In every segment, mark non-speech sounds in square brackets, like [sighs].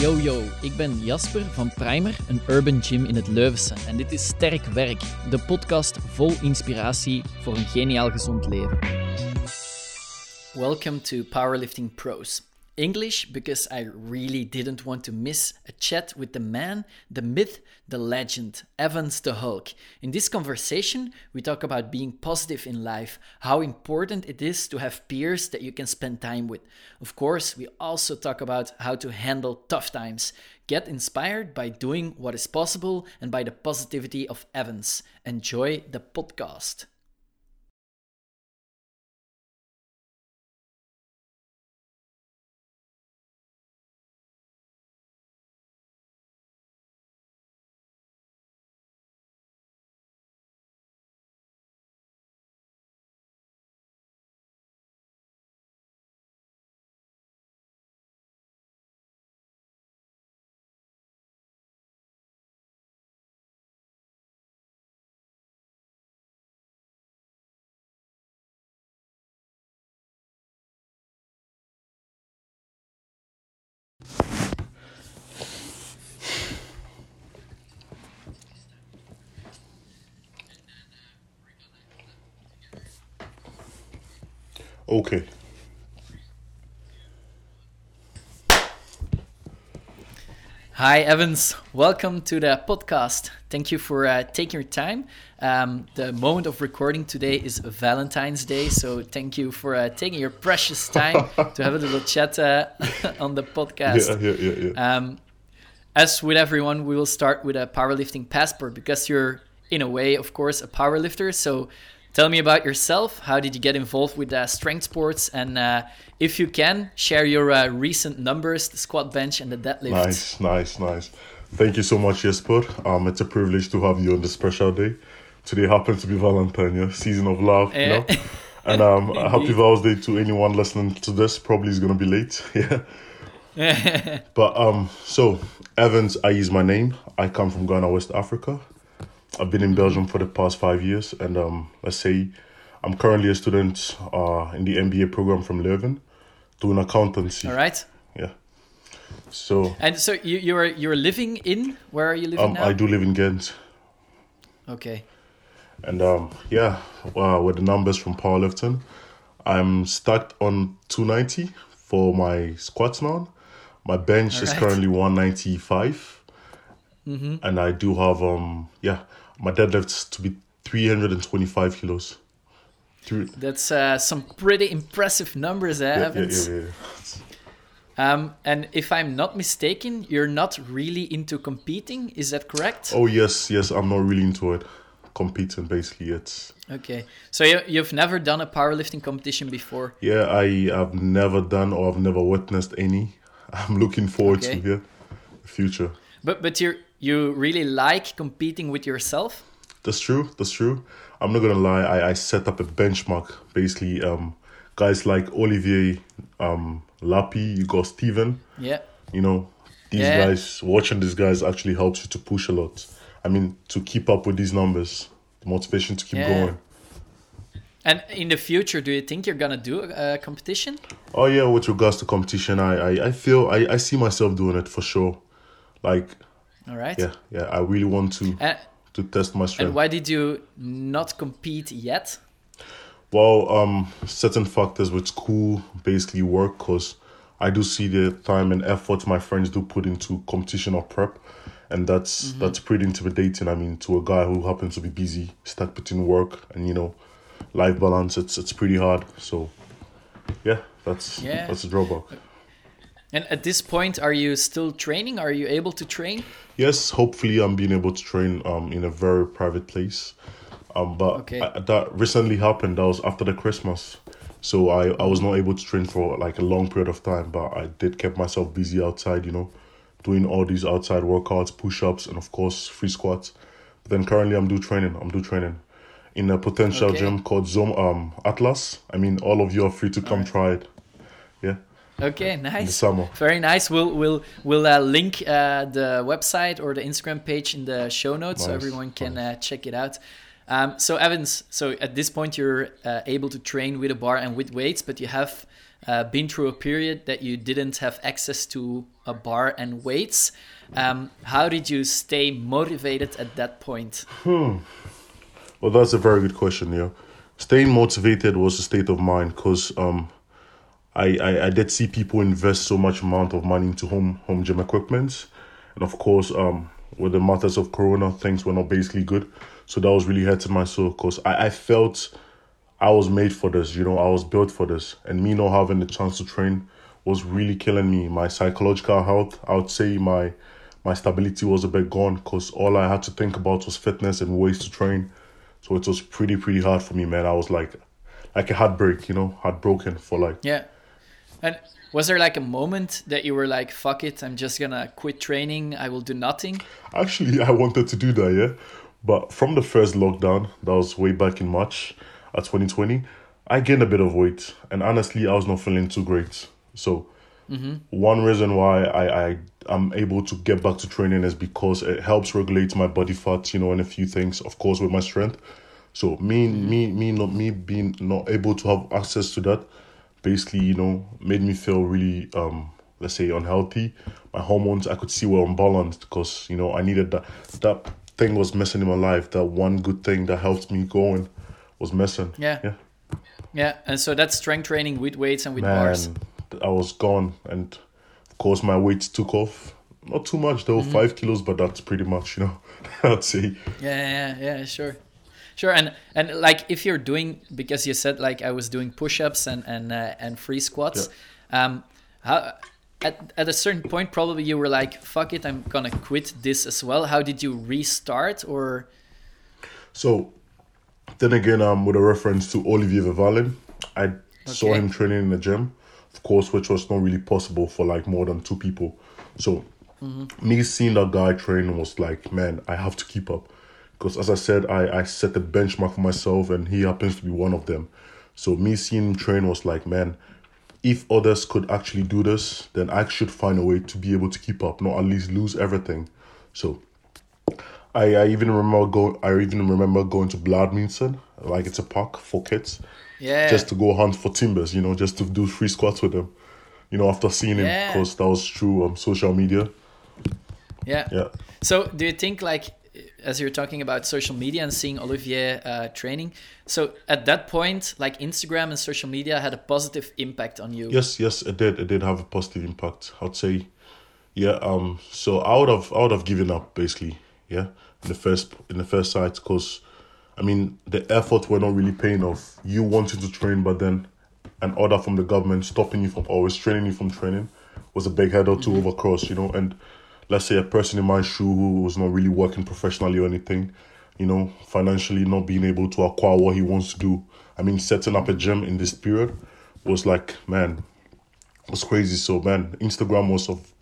Yo yo, ik ben Jasper van Primer, een urban gym in het Leuvense. En dit is Sterk Werk, de podcast vol inspiratie voor een geniaal gezond leven. Welcome to Powerlifting Pros. English because I really didn't want to miss a chat with the man, the myth, the legend, Evans the Hulk. In this conversation, we talk about being positive in life, how important it is to have peers that you can spend time with. Of course, we also talk about how to handle tough times. Get inspired by doing what is possible and by the positivity of Evans. Enjoy the podcast. Okay. Hi, Evans. Welcome to the podcast. Thank you for uh, taking your time. Um, the moment of recording today is Valentine's Day, so thank you for uh, taking your precious time [laughs] to have a little chat uh, [laughs] on the podcast. Yeah, yeah, yeah, yeah. Um, as with everyone, we will start with a powerlifting passport because you're, in a way, of course, a powerlifter. So tell me about yourself. How did you get involved with uh, strength sports? And uh, if you can, share your uh, recent numbers, the squat bench and the deadlift. Nice, nice, nice. Thank you so much, Jesper. Um, it's a privilege to have you on this special day. Today happens to be Valentine, yeah, season of love, you know. [laughs] And um, happy Valentine's Day to anyone listening to this. Probably is gonna be late, [laughs] yeah. [laughs] but um, so Evans, I use my name. I come from Ghana, West Africa. I've been in Belgium for the past five years, and um, let's say I'm currently a student uh in the MBA program from Leuven, doing accountancy. All right. Yeah. So And so you you're you're living in where are you living um, now? I do live in Ghent, Okay. and um, yeah, uh, with the numbers from powerlifting, I'm stacked on 290 for my squats now. My bench is currently 195, Mm-hmm. and I do have um yeah my deadlifts to be 325 kilos. Three, That's uh, some pretty impressive numbers, eh, yeah, yeah, Evans? yeah, yeah. Um, and if I'm not mistaken, you're not really into competing. Is that correct? Oh yes, yes, I'm not really into it. Competing basically, it's Okay. So you, you've never done a powerlifting competition before. yeah. I have never done or I've never witnessed any. [laughs] I'm looking forward Okay. to yeah, the future. But but you you really like competing with yourself? That's true. That's true. I'm not gonna lie. I, I set up a benchmark. Basically, um, guys like Olivier, um, Lapi, you got Steven. Yeah. You know, these Yeah. guys. Watching these guys actually helps you to push a lot. I mean, to keep up with these numbers, the motivation to keep Yeah. going. And in the future, do you think you're gonna do a, competition? Oh yeah, with regards to competition, I I, I feel I, I see myself doing it for sure. Like All right. yeah, yeah. I really want to And, to test my strength. and why did you not compete yet? Well, um, certain factors with school basically work because I do see the time and effort my friends do put into competition or prep, and that's that's pretty intimidating. I mean, to a guy who happens to be busy, stuck between work and you know, life balance, it's it's pretty hard. So, yeah, that's Yeah. that's a drawback. And at this point, are you still training? Are you able to train? Yes, hopefully I'm being able to train um in a very private place. Um, but Okay. I- that recently happened. That was after the Christmas, so I I was not able to train for like a long period of time. But I did keep myself busy outside, you know, doing all these outside workouts, push ups, and of course free squats. But then currently I'm do training. I'm do training in a potential Okay. gym called Zoom um Atlas. I mean, all of you are free to come try it. Yeah, Okay, in the nice. summer. Very nice. We'll we'll we'll uh, link uh, the website or the Instagram page in the show notes so everyone can uh, check it out. Um, so Evans, so at this point you're uh, able to train with a bar and with weights, but you have uh, been through a period that you didn't have access to a bar and weights. Um, how did you stay motivated at that point? Hmm. Well, that's a very good question. Yeah, staying motivated was a state of mind because um, I, I I did see people invest so much amount of money into home home gym equipment, and of course um with the matters of Corona, things were not basically good. So that was really hurting my soul because I, I felt I was made for this, you know, I was built for this. And me not having the chance to train was really killing me. My psychological health, I would say my my stability was a bit gone because all I had to think about was fitness and ways to train. So it was pretty, pretty hard for me, man. I was like like a heartbreak, you know, heartbroken for like Yeah. And was there like a moment that you were like, fuck it, I'm just gonna quit training, I will do nothing? Actually, [laughs] I wanted to do that, yeah. But from the first lockdown, that was way back in March of 2020, I gained a bit of weight. And honestly, I was not feeling too great. So, mm-hmm. one reason why I, I am able to get back to training is because it helps regulate my body fat, you know, and a few things, of course, with my strength. So me, mm-hmm. me, me, not me being not able to have access to that basically, you know, made me feel really, um, let's say, unhealthy. My hormones, I could see were unbalanced because, you know, I needed that. That thing was missing in my life. That one good thing that helped me going was missing. Yeah. Yeah. Yeah. And so that's strength training with weights and with Man, bars. I was gone. And of course, my weight took off. Not too much though, mm-hmm. five kilos, but that's pretty much, you know, [laughs] I'd say. Yeah, yeah, yeah, sure. Sure, and and like if you're doing because you said like I was doing push-ups and and uh, and free squats, yeah. um, how at at a certain point probably you were like fuck it I'm gonna quit this as well. How did you restart or? So, then again, um, with a reference to Olivier Vervallen, I okay. saw him training in the gym, of course, which was not really possible for like more than two people. So, mm-hmm. me seeing that guy train was like, man, I have to keep up because as I said, I, I set the benchmark for myself and he happens to be one of them. So me seeing him train was like, man, if others could actually do this, then I should find a way to be able to keep up, not at least lose everything. So I, I even remember go I even remember going to Bladminton, like it's a park for kids. Yeah. Just to go hunt for timbers, you know, just to do free squats with them. You know, after seeing him, because that was through um, social media. Yeah. Yeah. So do you think like as you're talking about social media and seeing Olivier uh, training. So at that point, like Instagram and social media had a positive impact on you. Yes, yes, it did. It did have a positive impact. I'd say, yeah. Um. So I would have, I would have given up basically. Yeah, in the first, in the first sight, because, I mean, the effort were not really paying off. You wanted to train, but then, an order from the government stopping you from or restraining you from training was a big hurdle to mm-hmm. overcross. You know, and let's say a person in my shoe who was not really working professionally or anything, you know, financially not being able to acquire what he wants to do. I mean, setting up a gym in this period was like, man, was crazy. So, man, Instagram was of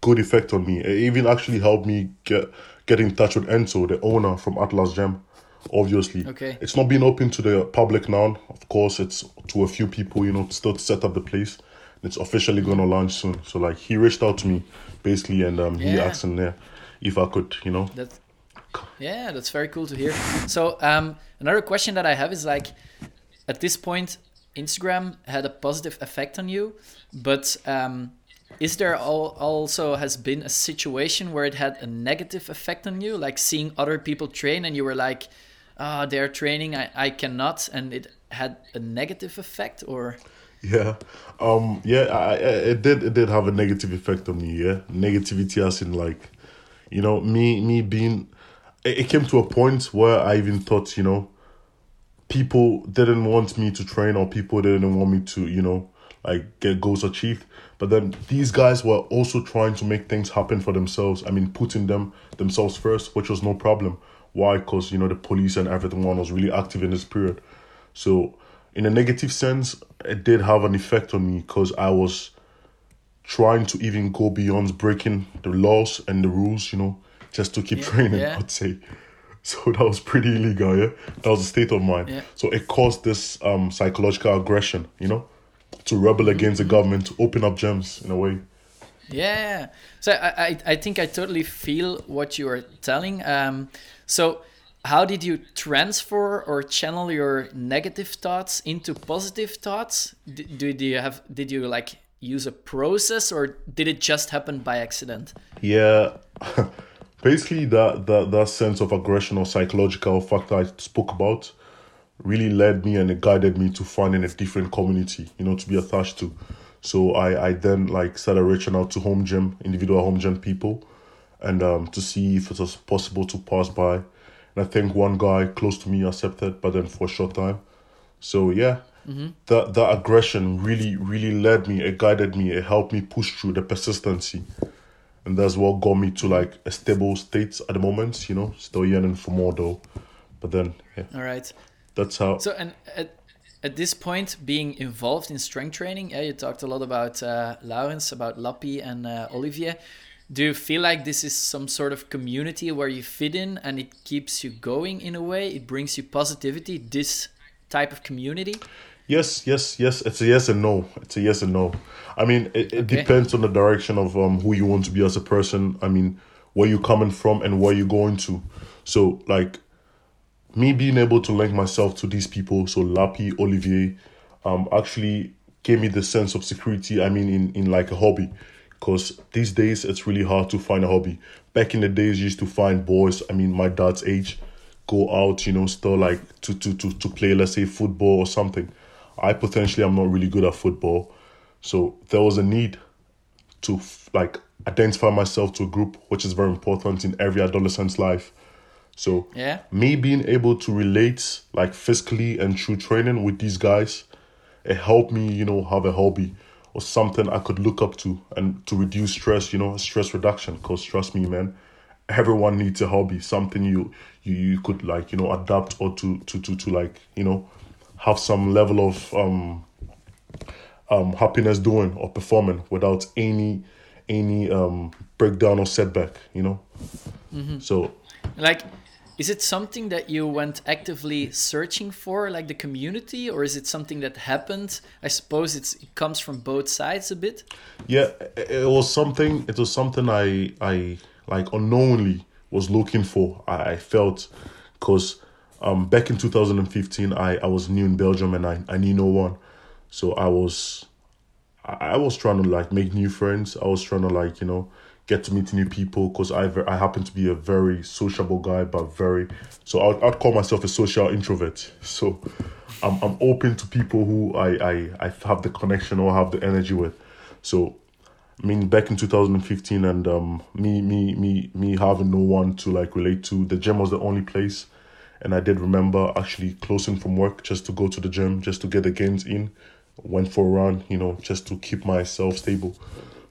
good effect on me. It even actually helped me get get in touch with Enzo, the owner from Atlas Gym. Obviously, okay, it's not been open to the public now. Of course, it's to a few people, you know, still to set up the place. It's officially gonna launch soon. So like he reached out to me basically and um yeah. he asked in there if I could, you know. That's, yeah, that's very cool to hear. So um another question that I have is like at this point Instagram had a positive effect on you, but um is there all, also has been a situation where it had a negative effect on you like seeing other people train and you were like ah oh, they're training I, I cannot and it had a negative effect or yeah, um, yeah, I, I, it did. It did have a negative effect on me. Yeah, negativity as in like, you know, me me being. It, it came to a point where I even thought, you know, people didn't want me to train or people didn't want me to, you know, like get goals achieved. But then these guys were also trying to make things happen for themselves. I mean, putting them themselves first, which was no problem. Why? Because you know the police and everyone was really active in this period. So in a negative sense, it did have an effect on me because I was trying to even go beyond breaking the laws and the rules, you know, just to keep yeah, training, yeah. I'd say. [laughs] So that was pretty illegal, yeah. That was a state of mind. Yeah. So it caused this um psychological aggression, you know, to rebel mm-hmm. against the government, to open up gems in a way. Yeah. So I, I, I think I totally feel what you are telling. Um, so how did you transfer or channel your negative thoughts into positive thoughts? Did, did you have did you like use a process or did it just happen by accident? Yeah. [laughs] Basically that, that that sense of aggression or psychological factor I spoke about really led me and it guided me to finding a different community, you know, to be attached to. So I, I then like started reaching out to home gym, individual home gym people, and um, to see if it was possible to pass by. And I think one guy close to me accepted, but then for a short time. So yeah, mm-hmm. that that aggression really really led me. It guided me. It helped me push through the persistency, and that's what got me to like a stable state at the moment. You know, still yearning for more though. But then yeah. All right. That's how. So and. Uh, at this point, being involved in strength training, yeah, you talked a lot about uh, Laurens, about Lappy and uh, Olivier. Do you feel like this is some sort of community where you fit in and it keeps you going in a way? It brings you positivity, this type of community? Yes, yes, yes. It's a yes and no. It's a yes and no. I mean, it, it okay. depends on the direction of um, who you want to be as a person. I mean, where you're coming from and where you're going to. So, like, me being able to link myself to these people, so Lappy, Olivier, um, actually gave me the sense of security. I mean, in, in like a hobby, because these days it's really hard to find a hobby. Back in the days, you used to find boys. I mean, my dad's age, go out, you know, still like to to to to play, let's say, football or something. I potentially am not really good at football, so there was a need to like identify myself to a group, which is very important in every adolescent's life so yeah, me being able to relate like physically and through training with these guys, it helped me, you know, have a hobby or something I could look up to and to reduce stress, you know, stress reduction. Cause trust me, man, everyone needs a hobby, something you you, you could like, you know, adapt or to to to to like, you know, have some level of um um happiness doing or performing without any any um breakdown or setback, you know. Mm-hmm. So like is it something that you went actively searching for, like the community, or is it something that happened? I suppose it comes from both sides a bit. Yeah, it was something. It was something I I like unknowingly was looking for. I, I felt because um back in 2015 I I was new in Belgium and I I knew no one, so I was I was trying to like make new friends. I was trying to like you know get to meet new people because I I happen to be a very sociable guy, but very so I'd, I'd call myself a social introvert. [laughs] So I'm I'm open to people who I I I have the connection or have the energy with. So I mean, back in 2015, and um, me me me me having no one to like relate to, the gym was the only place. And I did remember actually closing from work just to go to the gym, just to get the gains in. Went for a run, you know, just to keep myself stable.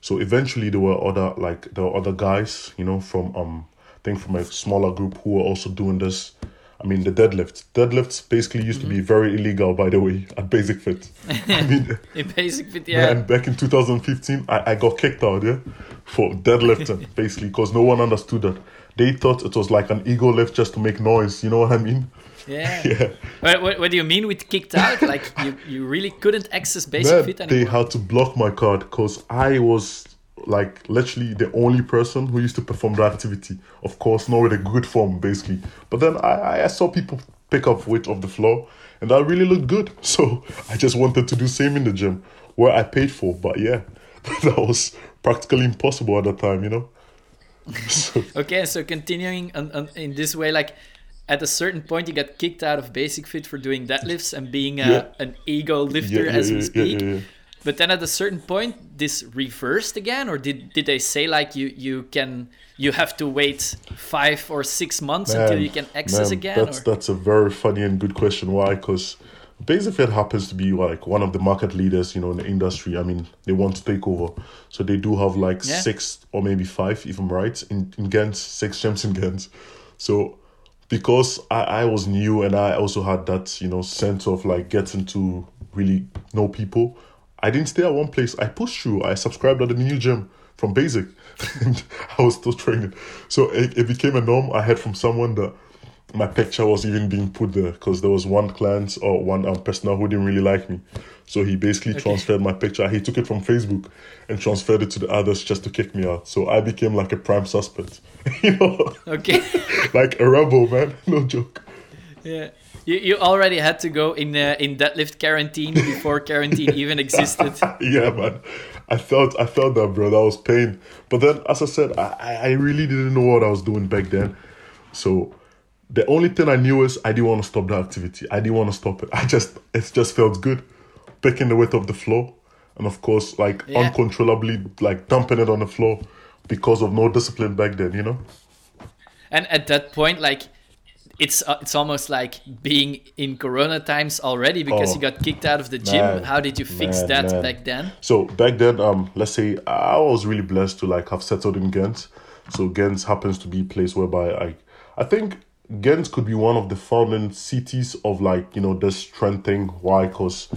So eventually there were other like there were other guys, you know, from um I think from a smaller group who were also doing this. I mean the deadlift. Deadlifts basically used mm-hmm. to be mm-hmm. very illegal by the way at Basic Fit. I [laughs] mean in Basic Fit, yeah. And back in 2015 I, I got kicked out, yeah, for deadlifting [laughs] basically because no one understood that. They thought it was like an ego lift just to make noise, you know what I mean? Yeah. [laughs] yeah. What, what, what, do you mean with kicked out? [laughs] Like you, you really couldn't access basic fit anymore? They had to block my card because I was like literally the only person who used to perform the activity. Of course, not with a good form, basically. But then I, I saw people pick up weight off the floor and that really looked good. [laughs] So I just wanted to do same in the gym where I paid for. But yeah, that was practically impossible at the time, you know? So. okay, so continuing on, on, in this way, like at a certain point you get kicked out of basic fit for doing deadlifts and being a, yeah. an ego lifter yeah, yeah, as we speak but then at a certain point this reversed again or did did they say like you you can you have to wait five or six months man, until you can access man, again that's or? that's a very funny and good question why because Basic Fit happens to be like one of the market leaders, you know, in the industry. I mean, they want to take over, so they do have like six or maybe five, if I'm right, in in Ghent, six gyms in Ghent. So because I, I was new and I also had that, you know, sense of like getting to really know people, I didn't stay at one place. I pushed through. I subscribed at the new gym from basic [laughs] and I was still training. So it, it became a norm. I heard from someone that my picture was even being put there because there was one client or one um, personnel who didn't really like me. So he basically okay. transferred my picture. He took it from Facebook and transferred it to the others just to kick me out. So I became like a prime suspect. [laughs] you know? Okay. [laughs] like a rebel, man. [laughs] No joke. Yeah. You, you already had to go in uh, in deadlift quarantine before quarantine even existed. yeah, man. I felt I felt that, bro. That was pain. But then, as I said, I, I really didn't know what I was doing back then. So the only thing I knew is I didn't want to stop the activity. I didn't want to stop it. I just it just felt good, picking the weight off the floor, and of course like yeah. uncontrollably like dumping it on the floor because of no discipline back then. You know. And at that point, like it's uh, it's almost like being in Corona times already because oh, you got kicked out of the gym. Man, How did you fix man, that man. back then? So back then, um, let's say I was really blessed to like have settled in Ghent. So Ghent happens to be a place whereby I, I think Ghent could be one of the founding cities of like you know this trend thing. Why? Because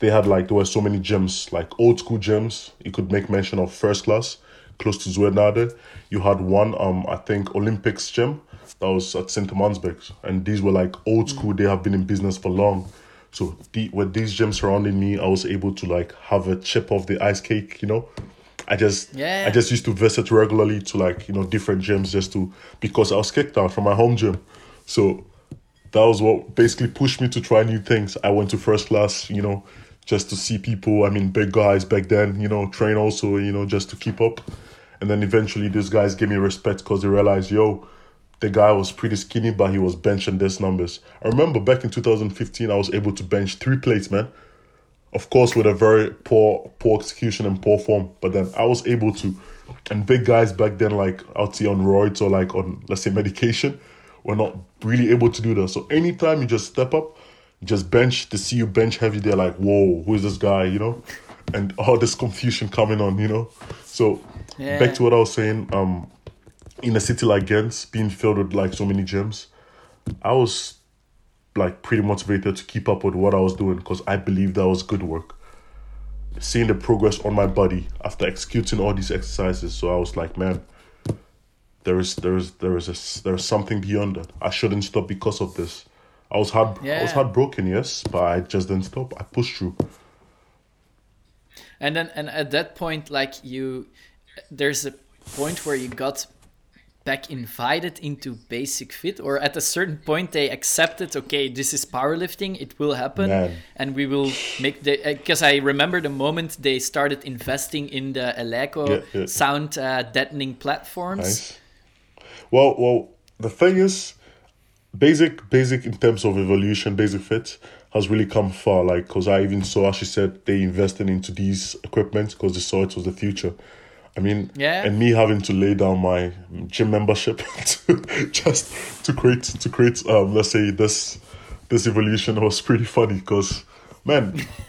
they had like there were so many gyms, like old school gyms. You could make mention of first class, close to Zuidlaren. You had one, um, I think Olympics gym that was at St. Amandsberg, and these were like old mm. school. They have been in business for long. So the, with these gyms surrounding me, I was able to like have a chip of the ice cake, you know. I just yeah. I just used to visit regularly to like you know different gyms just to because I was kicked out from my home gym, so that was what basically pushed me to try new things. I went to first class, you know, just to see people. I mean, big guys back then, you know, train also, you know, just to keep up. And then eventually, these guys gave me respect because they realized, yo, the guy was pretty skinny, but he was benching these numbers. I remember back in 2015, I was able to bench three plates, man of course with a very poor poor execution and poor form. But then i was able to and big guys back then like out here on roids or like on let's say medication. Were not really able to do that. So anytime you just step up just bench to see you bench heavy they're like whoa who is this guy? You know? And all this confusion coming on you know? So yeah. back to what i was saying um in a city like ghent being filled with like so many gyms i was like pretty motivated to keep up with what I was doing because I believe that was good work. Seeing the progress on my body after executing all these exercises, so I was like, man, there is there is there is a, there is something beyond that. I shouldn't stop because of this. I was hard yeah. I was heartbroken, yes, but I just didn't stop. I pushed through. And then and at that point, like you, there's a point where you got back invited into basic fit or at a certain point they accepted okay this is powerlifting it will happen Man. and we will make the because uh, i remember the moment they started investing in the eleiko yeah, yeah. sound uh, deadening platforms nice. well well the thing is basic basic in terms of evolution basic fit has really come far like because i even saw as she said they invested into these equipment because they saw it was the future I mean, yeah. and me having to lay down my gym membership [laughs] to just to create to create um let's say this this evolution was pretty funny because man [laughs]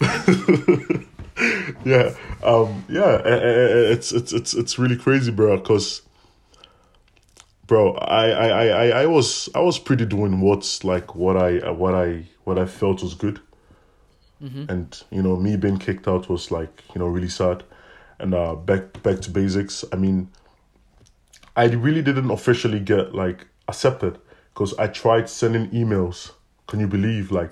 yeah um yeah it's it's it's it's really crazy bro because bro I, I i i was i was pretty doing what's like what i what i what i felt was good mm-hmm. and you know me being kicked out was like you know really sad and uh, back back to basics. I mean, I really didn't officially get like accepted because I tried sending emails. Can you believe like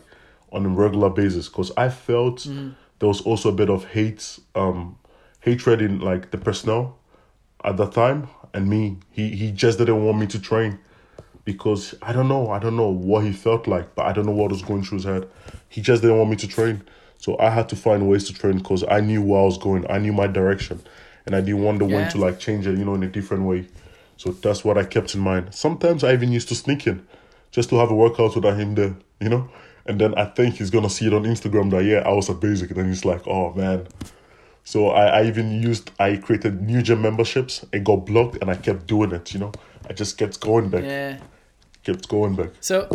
on a regular basis? Because I felt mm. there was also a bit of hate, um, hatred in like the personnel at that time, and me. He he just didn't want me to train because I don't know. I don't know what he felt like, but I don't know what was going through his head. He just didn't want me to train. So I had to find ways to train because I knew where I was going. I knew my direction, and I didn't wonder yeah. when to like change it, you know, in a different way. So that's what I kept in mind. Sometimes I even used to sneak in, just to have a workout without him there, you know. And then I think he's gonna see it on Instagram that yeah I was at basic, and then he's like, oh man. So I, I even used I created new gym memberships. It got blocked, and I kept doing it. You know, I just kept going back. Yeah. Kept going back. So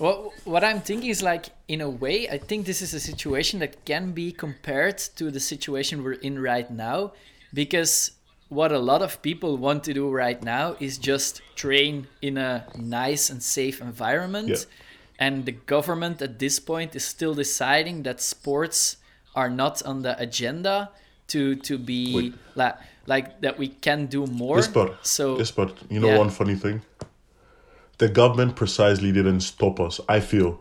well, what I'm thinking is like, in a way, I think this is a situation that can be compared to the situation we're in right now, because what a lot of people want to do right now is just train in a nice and safe environment. Yeah. And the government at this point is still deciding that sports are not on the agenda to to be like like that we can do more. But so but you know yeah. one funny thing the government precisely didn't stop us, I feel.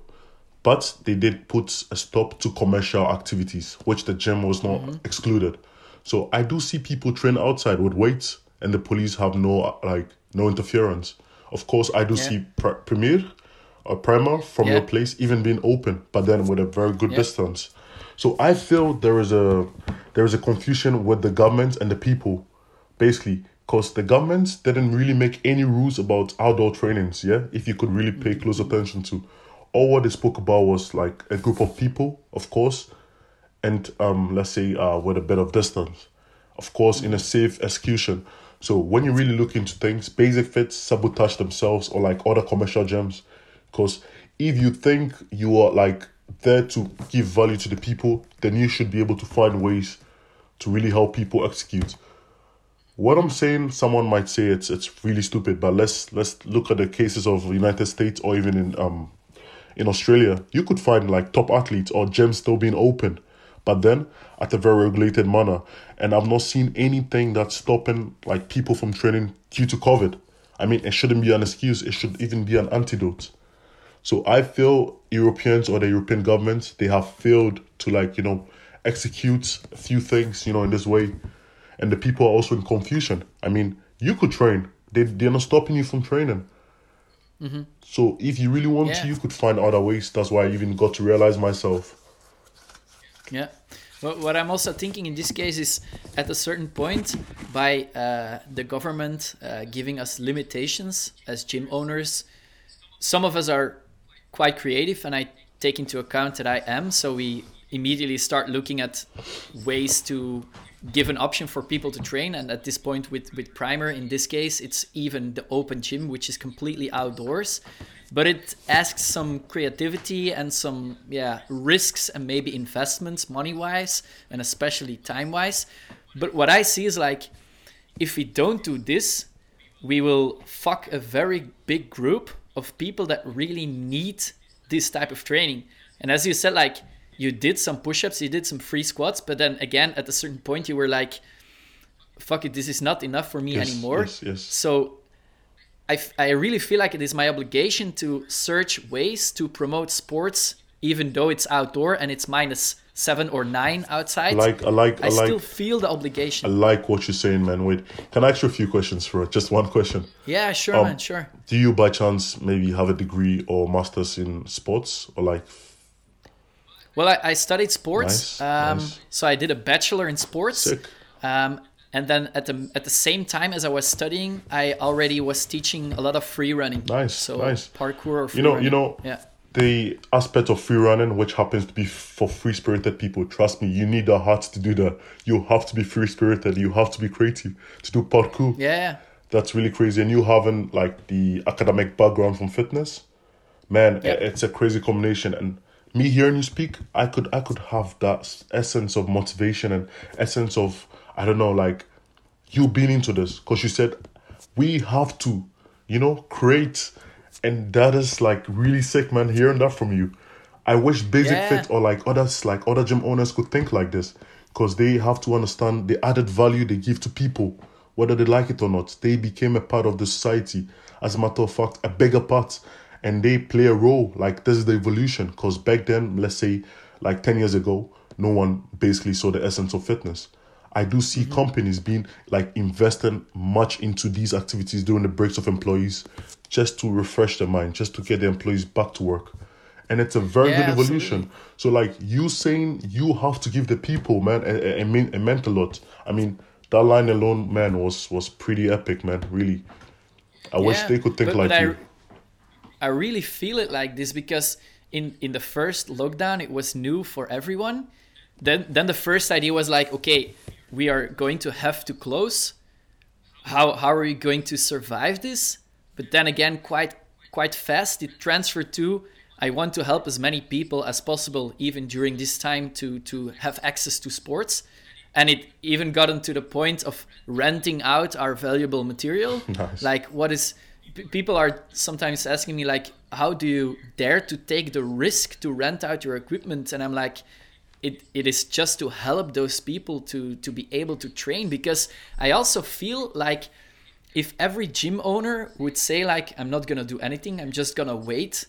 But they did put a stop to commercial activities, which the gym was not mm-hmm. excluded. So I do see people train outside with weights, and the police have no like no interference. Of course, I do yeah. see pr- Premier or Primer from yeah. your place even being open, but then with a very good yeah. distance. So I feel there is a there is a confusion with the government and the people, basically because the government didn't really make any rules about outdoor trainings. Yeah, if you could really pay close attention to, all what they spoke about was like a group of people, of course, and um, let's say uh, with a bit of distance, of course, in a safe execution. So when you really look into things, Basic-Fit sabotage themselves or like other commercial gyms, because if you think you are like there to give value to the people, then you should be able to find ways to really help people execute what I'm saying, someone might say it's it's really stupid, but let's let's look at the cases of United States or even in um in Australia. You could find like top athletes or gyms still being open, but then at a very regulated manner. And I've not seen anything that's stopping like people from training due to COVID. I mean, it shouldn't be an excuse. It should even be an antidote. So I feel Europeans or the European governments they have failed to like you know execute a few things you know in this way and the people are also in confusion. I mean, you could train; they they're not stopping you from training. Mm-hmm. So if you really want yeah. to, you could find other ways. That's why I even got to realize myself. Yeah. Well, what I'm also thinking in this case is at a certain point, by uh, the government uh, giving us limitations as gym owners, some of us are quite creative, and I take into account that I am. So we immediately start looking at ways to give an option for people to train and at this point with with primer in this case it's even the open gym which is completely outdoors. But it asks some creativity and some yeah risks and maybe investments money wise and especially time wise but what i see is like if we don't do this we will fuck a very big group of people that really need this type of training. And as you said like you did some push-ups, you did some free squats, but then again at a certain point you were like, "Fuck it, this is not enough for me yes, anymore." Yes, yes. So I, f- I really feel like it is my obligation to search ways to promote sports, even though it's outdoor and it's minus seven or nine outside. Like I like I, I like, still feel the obligation. I like what you're saying, man. Wait, can I ask you a few questions for it? Just one question. Yeah, sure, um, man, sure. Do you by chance maybe have a degree or masters in sports or like well, I, I studied sports. Nice, um, nice. So I did a bachelor in sports. Um, and then at the at the same time as I was studying, I already was teaching a lot of free running. Nice, so nice. parkour or free you know, running. you know, yeah. The aspect of free running, which happens to be for free spirited people, trust me, you need a heart to do that. You have to be free spirited. You have to be creative to do parkour. Yeah, that's really crazy. And you having like the academic background from fitness, man, yeah. it's a crazy combination. And me hearing you speak, I could I could have that essence of motivation and essence of I don't know like you being into this. Because you said we have to you know create and that is like really sick man hearing that from you. I wish basic yeah. fit or like others like other gym owners could think like this. Because they have to understand the added value they give to people whether they like it or not. They became a part of the society. As a matter of fact a bigger part and they play a role. Like this is the evolution because back then, let's say like 10 years ago, no one basically saw the essence of fitness. I do see mm-hmm. companies being like investing much into these activities during the breaks of employees just to refresh their mind, just to get the employees back to work. And it's a very yeah, good evolution. Absolutely. So, like you saying, you have to give the people, man, a, a, a, a meant a lot. I mean, that line alone, man, was was pretty epic, man. Really, I yeah, wish they could think but, like but you. I, I really feel it like this because in in the first lockdown it was new for everyone. Then then the first idea was like, okay, we are going to have to close. How how are we going to survive this? But then again, quite quite fast it transferred to I want to help as many people as possible, even during this time, to to have access to sports. And it even gotten to the point of renting out our valuable material. [laughs] Nice. Like what is people are sometimes asking me like how do you dare to take the risk to rent out your equipment? And i'm like it, it is just to help those people to to be able to train. Because i also feel like if every gym owner would say like i'm not gonna do anything i'm just gonna wait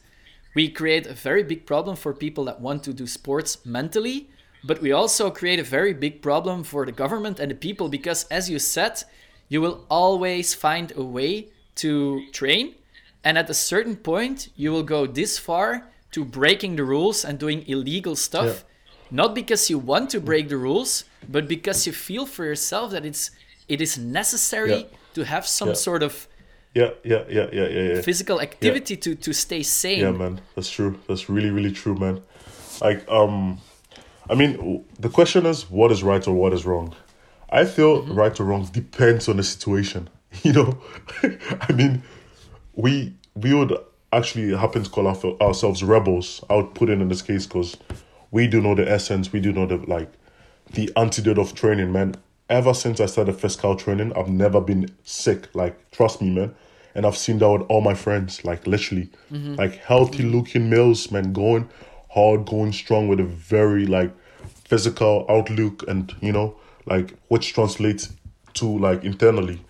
we create a very big problem for people that want to do sports mentally but we also create a very big problem for the government and the people because as you said you will always find a way to train and at a certain point you will go this far to breaking the rules and doing illegal stuff. Yeah. not because you want to break the rules but because you feel for yourself that it's it is necessary yeah. to have some yeah. sort of yeah yeah yeah yeah yeah, physical activity to to stay sane. Yeah man. That's true. That's really really true man. Like um i mean the question is what is right or what is wrong? I feel mm-hmm. right or wrong depends on the situation [laughs] you know [laughs] i mean we we would actually happen to call our, ourselves rebels i would put it in this case because we do know the essence we do know the like the antidote of training man ever since I started physical training, I've never been sick. Like, trust me, man. And I've seen that with all my friends, like literally, mm-hmm. like healthy looking males, man, going hard, going strong with a very like physical outlook, and you know, like which translates to like internally.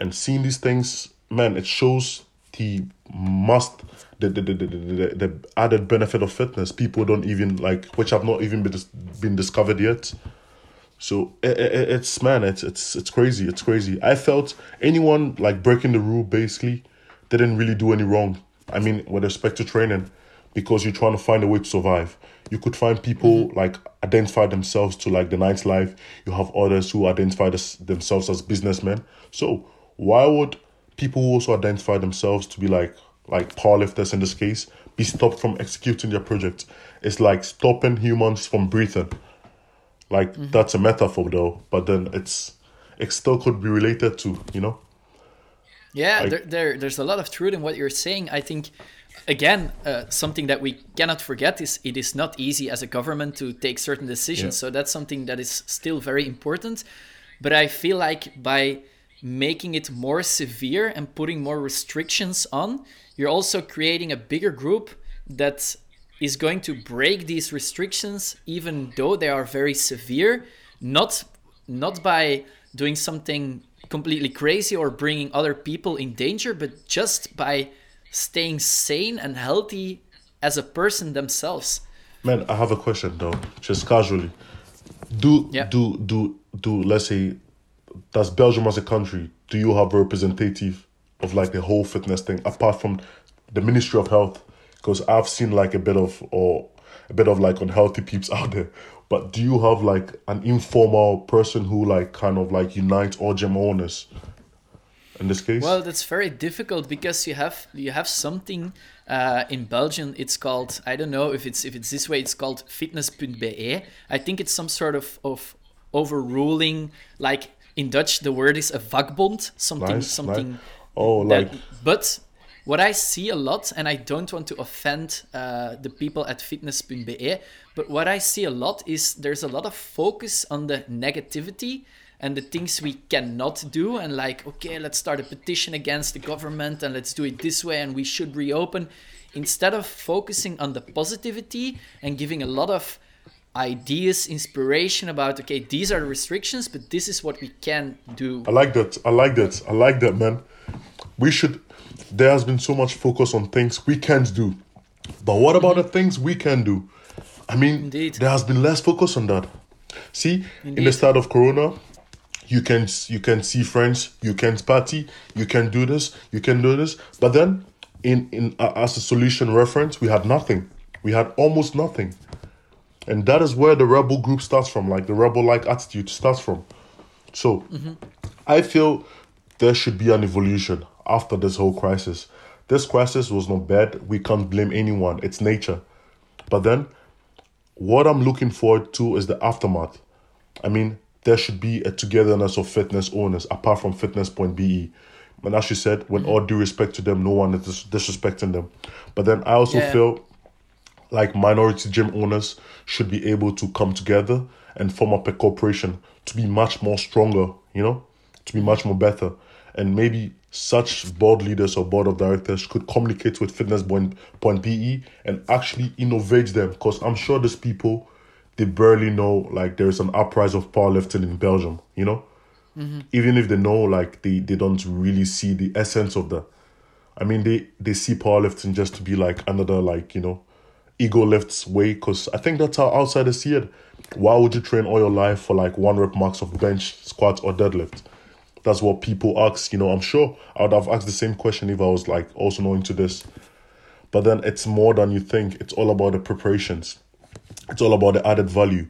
And seeing these things, man, it shows the must the the, the, the, the, the added benefit of fitness. People don't even like, which have not even been been discovered yet so it, it, it's man, it's it's it's crazy. It's crazy. I felt anyone like breaking the rule basically didn't really do any wrong. I mean, with respect to training, because you're trying to find a way to survive. You could find people mm-hmm. like identify themselves to like the nightlife. You have others who identify this, themselves as businessmen. So why would people who also identify themselves to be like like powerlifters in this case be stopped from executing their project? It's like stopping humans from breathing like mm-hmm. that's a metaphor though, but then it's it still could be related to you know. Yeah, like, there, there there's a lot of truth in what you're saying. I think again, uh, something that we cannot forget is it is not easy as a government to take certain decisions. Yeah. So that's something that is still very important. But I feel like by making it more severe and putting more restrictions on, you're also creating a bigger group that is going to break these restrictions even though they are very severe not not by doing something completely crazy or bringing other people in danger but just by staying sane and healthy as a person themselves. Man i have a question though just casually. Do yeah. do do do let's say does belgium as a country do you have a representative of like the whole fitness thing apart from the ministry of health because I've seen like a bit of or a bit of like unhealthy peeps [laughs] out there. But do you have like an informal person who like kind of like unites all gym owners? In this case, well, that's very difficult because you have you have something uh, in Belgium. It's called I don't know if it's if it's this way. It's called fitness.be. I think it's some sort of of overruling. Like in Dutch, the word is a vakbond. Something nice, something. Nice. Oh, that, like but what I see a lot, and I don't want to offend uh, the people at fitness.be, but what I see a lot is there's a lot of focus on the negativity and the things we cannot do, and like, okay, let's start a petition against the government and let's do it this way, and we should reopen, instead of focusing on the positivity and giving a lot of ideas, inspiration about, okay, these are the restrictions, but this is what we can do. I like that. I like that. I like that, man. We should there has been so much focus on things we can't do. But what about the things we can do? I mean, Indeed. there has been less focus on that. See, Indeed. in the start of Corona, you can you can see friends, you can party, you can do this, you can do this. But then, in in uh, as a solution reference, we had nothing. We had almost nothing, and that is where the rebel group starts from. Like the rebel like attitude starts from. So, mm-hmm. I feel there should be an evolution after this whole crisis. This crisis was not bad. We can't blame anyone. It's nature. But then, what I'm looking forward to is the aftermath. I mean, there should be a togetherness of fitness owners apart from fitness point be And as you said, with all due respect to them, no one is disrespecting them. But then I also yeah. feel like minority gym owners should be able to come together and form up a corporation to be much more stronger, you know, to be much more better. And maybe such board leaders or board of directors could communicate with fitness.be and actually innovate them because i'm sure these people they barely know like there's an uprise of powerlifting in belgium you know mm-hmm. even if they know like they, they don't really see the essence of that i mean they they see powerlifting just to be like another like you know ego lifts way because i think that's how outsiders see it. Why would you train all your life for like one rep max of bench squat or deadlift that's what people ask you know. I'm sure i would have asked the same question if i was like also knowing to this. But then it's more than you think. It's all about the preparations. It's all about the added value.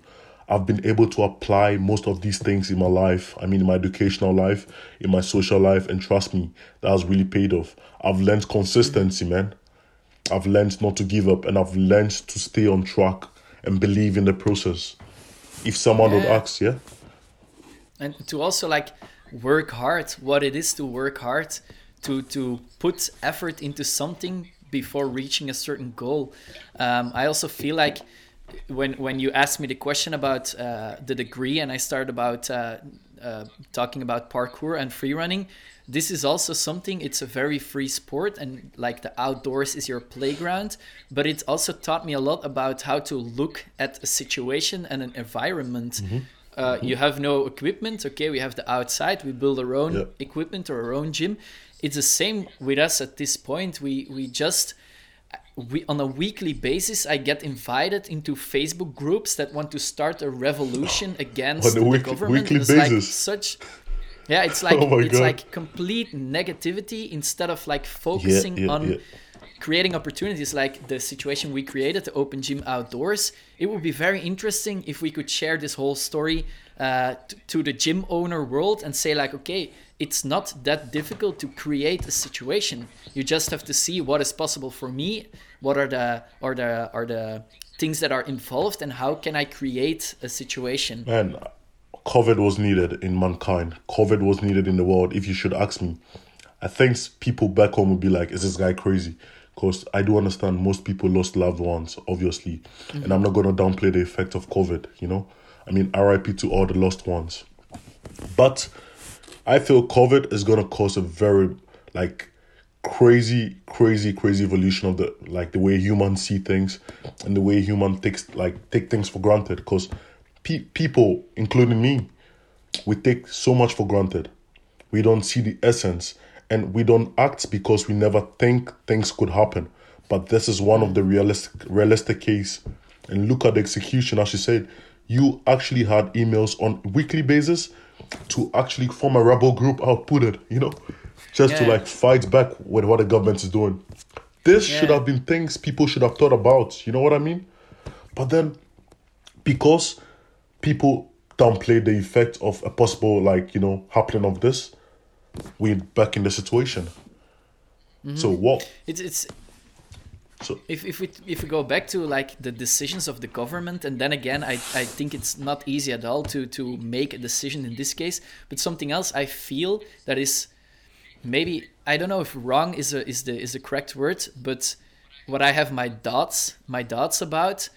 I've been able to apply most of these things in my life. I mean, in my educational life, in my social life, and trust me, that has really paid off. I've learned consistency, man. I've learned not to give up, and I've learned to stay on track and believe in the process. If someone yeah. would ask, yeah. And to also like work hard, what it is to work hard, to to put effort into something before reaching a certain goal. Um, I also feel like when when you asked me the question about uh, the degree and I started about uh, uh, talking about parkour and free running, this is also something. It's a very free sport, and like the outdoors is your playground. But it also taught me a lot about how to look at a situation and an environment. Mm-hmm. Mm-hmm. You have no equipment. Okay, we have the outside. We build our own equipment or our own gym. It's the same with us at this point. We we just we, on a weekly basis, I get invited into Facebook groups that want to start a revolution [laughs] against the week, government. Weekly it's basis. like such, [laughs] yeah, it's [laughs] like oh it's God. like complete negativity instead of like focusing yeah, yeah, on yeah. creating opportunities. Like the situation we created, the open gym outdoors. It would be very interesting if we could share this whole story uh, to, to the gym owner world and say like, okay, it's not that difficult to create a situation. You just have to see what is possible for me what are the are the are the things that are involved and how can I create a situation? Man, COVID was needed in mankind. COVID was needed in the world. If you should ask me, I think people back home would be like, "Is this guy crazy?" Because I do understand most people lost loved ones, obviously, mm-hmm. and I'm not gonna downplay the effect of COVID. You know, I mean, R.I.P. to all the lost ones. But I feel COVID is gonna cause a very like crazy crazy crazy evolution of the like the way humans see things and the way human takes like take things for granted because pe- people including me we take so much for granted we don't see the essence and we don't act because we never think things could happen but this is one of the realistic realistic case and look at the execution as you said you actually had emails on weekly basis to actually form a rebel group output it you know just yeah. to like fight back with what the government is doing. This yeah. should have been things people should have thought about. You know what I mean? But then, because people downplay the effect of a possible like you know happening of this, we're back in the situation. Mm-hmm. So what? It's it's. So if, if we if we go back to like the decisions of the government and then again I, I think it's not easy at all to to make a decision in this case but something else I feel that is maybe I don't know if wrong is a, is the is the correct word, but what I have my dots my dots about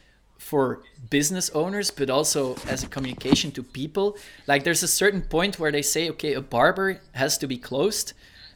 for business owners, but also as a communication to people. Like there's a certain point where they say, okay, a barber has to be closed,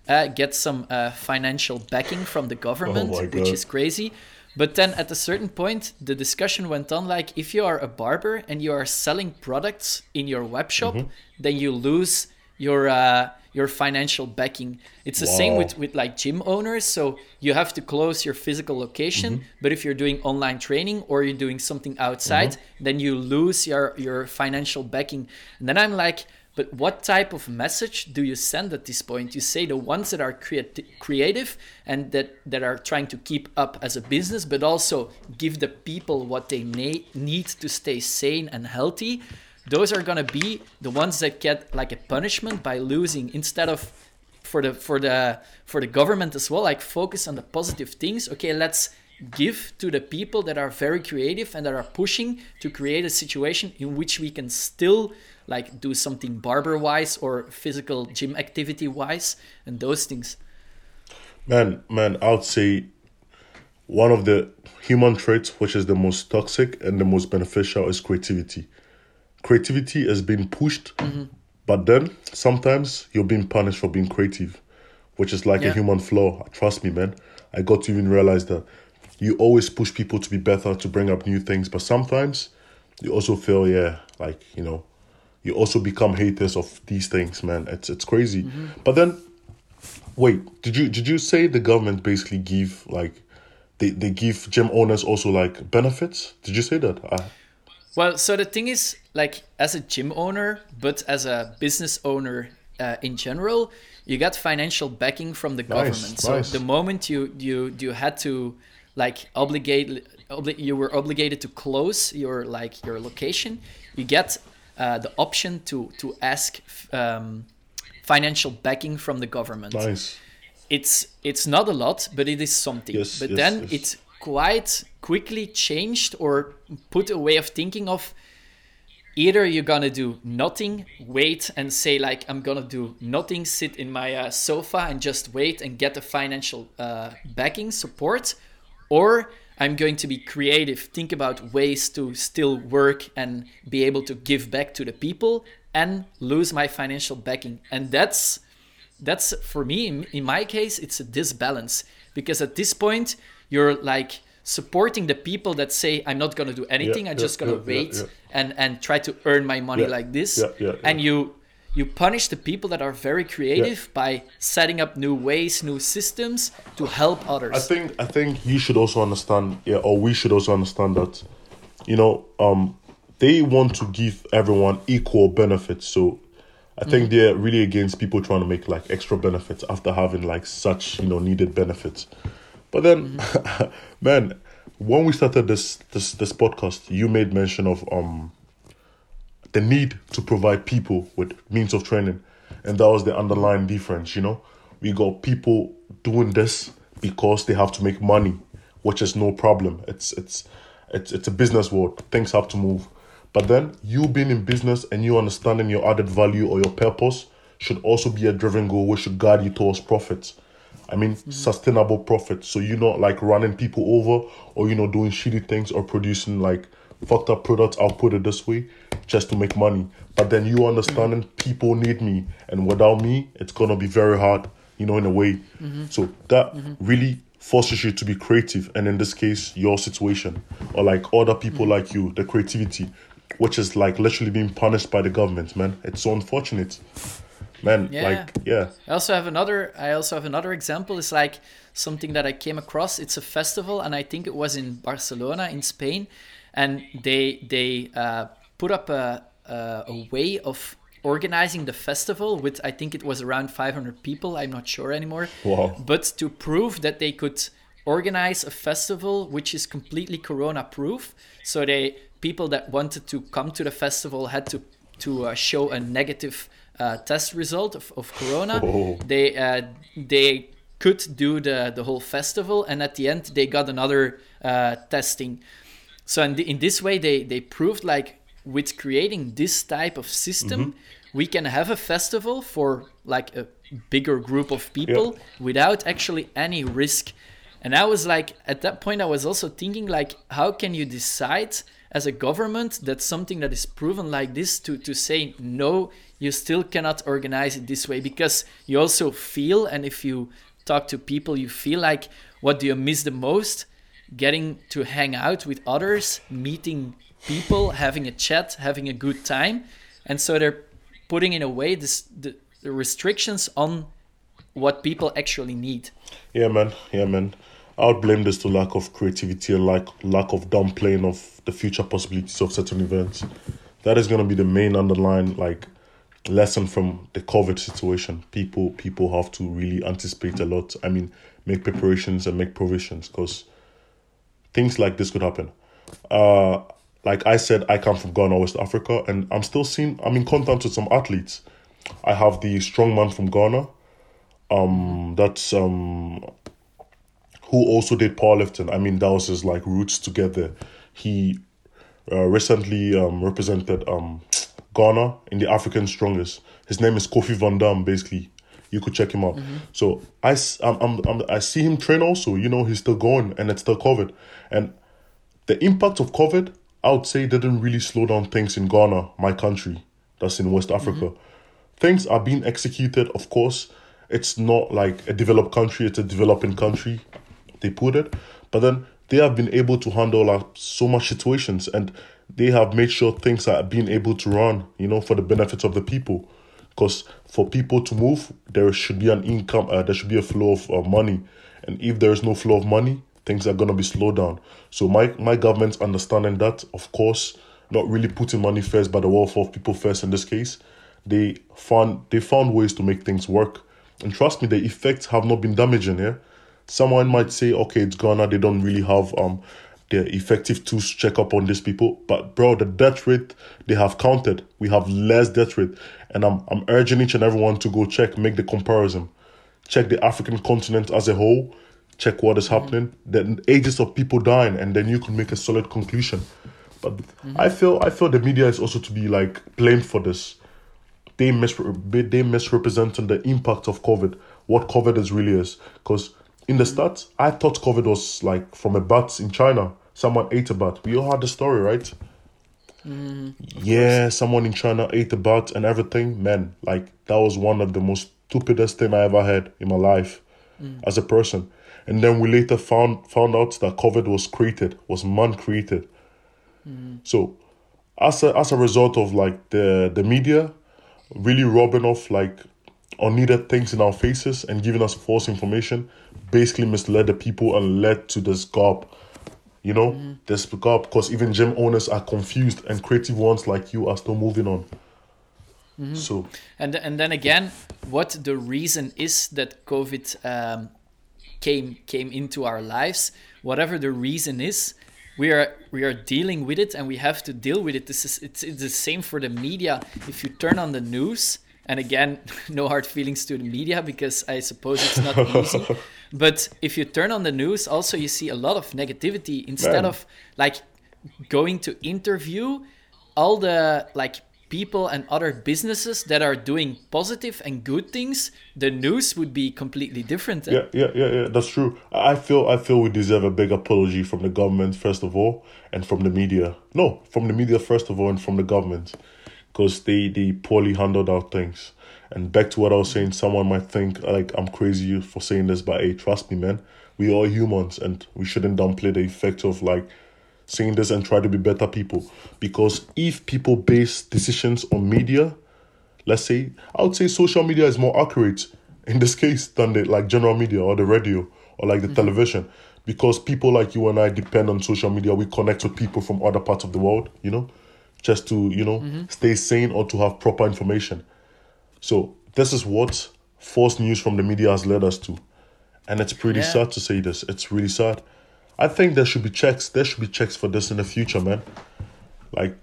uh, get some uh, financial backing from the government, oh which is crazy. But then at a certain point, the discussion went on like if you are a barber and you are selling products in your web shop, mm-hmm. then you lose your uh, your financial backing. It's the wow. same with, with like gym owners. So you have to close your physical location. Mm-hmm. But if you're doing online training or you're doing something outside, mm-hmm. then you lose your, your financial backing. And then I'm like, but what type of message do you send at this point? You say the ones that are creati- creative and that, that are trying to keep up as a business, but also give the people what they na- need to stay sane and healthy those are gonna be the ones that get like a punishment by losing instead of for the for the for the government as well like focus on the positive things. Okay let's give to the people that are very creative and that are pushing to create a situation in which we can still like do something barber wise or physical gym activity wise and those things. Man man i would say one of the human traits which is the most toxic and the most beneficial is creativity creativity has been pushed, mm-hmm. but then sometimes you're being punished for being creative, which is like yeah. a human flaw. Trust me, man. I got to even realize that you always push people to be better, to bring up new things, but sometimes you also feel, yeah, like, you know, you also become haters of these things, man. It's it's crazy. Mm-hmm. But then, wait, did you did you say the government basically give like they they give gym owners also like benefits? Did you say that? Uh, well, so the thing is, like as a gym owner, but as a business owner uh, in general, you got financial backing from the nice, government. So nice. the moment you you you had to like obligate obli- you were obligated to close your like your location, you get uh, the option to to ask um, financial backing from the government. Nice. It's it's not a lot, but it is something. Yes, but yes, then yes. it's quite quickly changed or put a way of thinking of either you're gonna do nothing, wait and say like I'm gonna do nothing, sit in my uh, sofa and just wait and get the financial uh, backing support, or I'm going to be creative, think about ways to still work and be able to give back to the people and lose my financial backing. And that's that's for me in, in my case it's a disbalance because at this point you're like supporting the people that say i'm not going to do anything yeah, i'm yeah, just going to yeah, wait and and try to earn my money like this. and you you punish the people that are very creative by setting up new ways new systems to help others. I think i think you should also understand yeah or we should also understand that you know um they want to give everyone equal benefits. So I think mm. they're really against people trying to make like extra benefits after having like such you know needed benefits. But then, mm-hmm. [laughs] man, when we started this this this podcast, you made mention of um the need to provide people with means of training, and that was the underlying difference. You know, we got people doing this because they have to make money, which is no problem. It's it's it's it's a business world. Things have to move. But then you being in business and you understanding your added value or your purpose should also be a driven goal which should guide you towards profits. I mean, mm-hmm. sustainable profit. So you're not like running people over or, you know, doing shitty things or producing like fucked up products, I'll put it this way, just to make money. But then you understanding mm-hmm. people need me and without me, it's going to be very hard, you know, in a way. Mm-hmm. So that mm-hmm. really forces you to be creative. And in this case, your situation or like other people mm-hmm. like you, the creativity, which is like literally being punished by the government, man. It's so unfortunate man yeah. like yeah. I also have another i also have another example. It's like something that i came across. It's a festival and i think it was in barcelona in spain and they they uh, put up a, a, a way of organizing the festival with i think it was around 500 people. I'm not sure anymore. Wow. but to prove that they could organize a festival which is completely corona proof so they people that wanted to come to the festival had to to uh, show a negative uh, test result of, of Corona. Oh. They uh, they could do the the whole festival, and at the end they got another uh, testing. So in, the, in this way, they they proved like with creating this type of system, mm-hmm. we can have a festival for like a bigger group of people yep. without actually any risk. And I was like, at that point, I was also thinking like, how can you decide as a government that something that is proven like this to to say no you still cannot organize it this way because you also feel and if you talk to people you feel like what do you miss the most? Getting to hang out with others meeting people having a chat having a good time. And so they're putting in a way this the, the restrictions on what people actually need. Yeah man. Yeah man. I would blame this to lack of creativity and like lack of downplaying of the future possibilities of certain events. That is going to be the main underlying like lesson from the COVID situation. People people have to really anticipate a lot. I mean, make preparations and make provisions because things like this could happen. Uh, like I said, I come from Ghana, West Africa, and I'm still seeing. I'm in contact with some athletes. I have the strong man from Ghana. Um, that's um, who also did powerlifting. I mean, that was his like roots together. He uh, recently um represented um Ghana in the African Strongest. His name is Kofi Van Dam, basically. You could check him out. Mm-hmm. So I, I'm, I'm, I'm, I see him train also. You know, he's still going and it's still COVID. And the impact of COVID, I would say, didn't really slow down things in Ghana, my country, that's in West Africa. Mm-hmm. Things are being executed, of course. It's not like a developed country, it's a developing country, they put it. But then they have been able to handle like, so much situations. And they have made sure things are being able to run, you know, for the benefit of the people. Because for people to move, there should be an income, uh, there should be a flow of uh, money. And if there is no flow of money, things are going to be slowed down. So my, my government's understanding that, of course, not really putting money first, but the welfare of people first in this case. They found they found ways to make things work. And trust me, the effects have not been damaging, yeah. Someone might say, okay, it's Ghana, they don't really have um the effective tools to check up on these people. But bro, the death rate they have counted, we have less death rate. And I'm I'm urging each and everyone to go check, make the comparison. Check the African continent as a whole, check what is happening, the ages of people dying, and then you can make a solid conclusion. But mm-hmm. I feel I feel the media is also to be like blamed for this. They mis they misrepresenting the impact of COVID, what COVID is really is. Because in the start, I thought COVID was like from a bat in China. Someone ate a bat. We all had the story, right? Mm, yeah, someone in China ate a bat and everything. Man, like that was one of the most stupidest thing I ever had in my life mm. as a person. And then we later found found out that COVID was created, was man created. Mm. So, as a as a result of like the the media really robbing off like unneeded things in our faces and giving us false information, basically misled the people and led to this gap. You know, mm-hmm. this gap because even gym owners are confused and creative ones like you are still moving on. Mm-hmm. So, and and then again, what the reason is that COVID um, came came into our lives, whatever the reason is, we are we are dealing with it and we have to deal with it. This is it's, it's the same for the media. If you turn on the news, and again, [laughs] no hard feelings to the media because I suppose it's not [laughs] easy. But if you turn on the news, also you see a lot of negativity instead Man. of like going to interview all the like people and other businesses that are doing positive and good things, the news would be completely different. Eh? yeah, yeah, yeah, yeah, that's true. I feel I feel we deserve a big apology from the government first of all, and from the media. No, from the media first of all, and from the government, because they they poorly handled our things. And back to what I was saying, someone might think like I'm crazy for saying this, but hey, trust me, man, we are humans, and we shouldn't downplay the effect of like saying this and try to be better people. Because if people base decisions on media, let's say, I would say social media is more accurate in this case than the like general media or the radio or like the mm-hmm. television. Because people like you and I depend on social media. We connect with people from other parts of the world, you know, just to, you know, mm-hmm. stay sane or to have proper information. So this is what false news from the media has led us to. And it's pretty Yeah. sad to say this. It's really sad. I think there should be checks. There should be checks for this in the future, man. Like,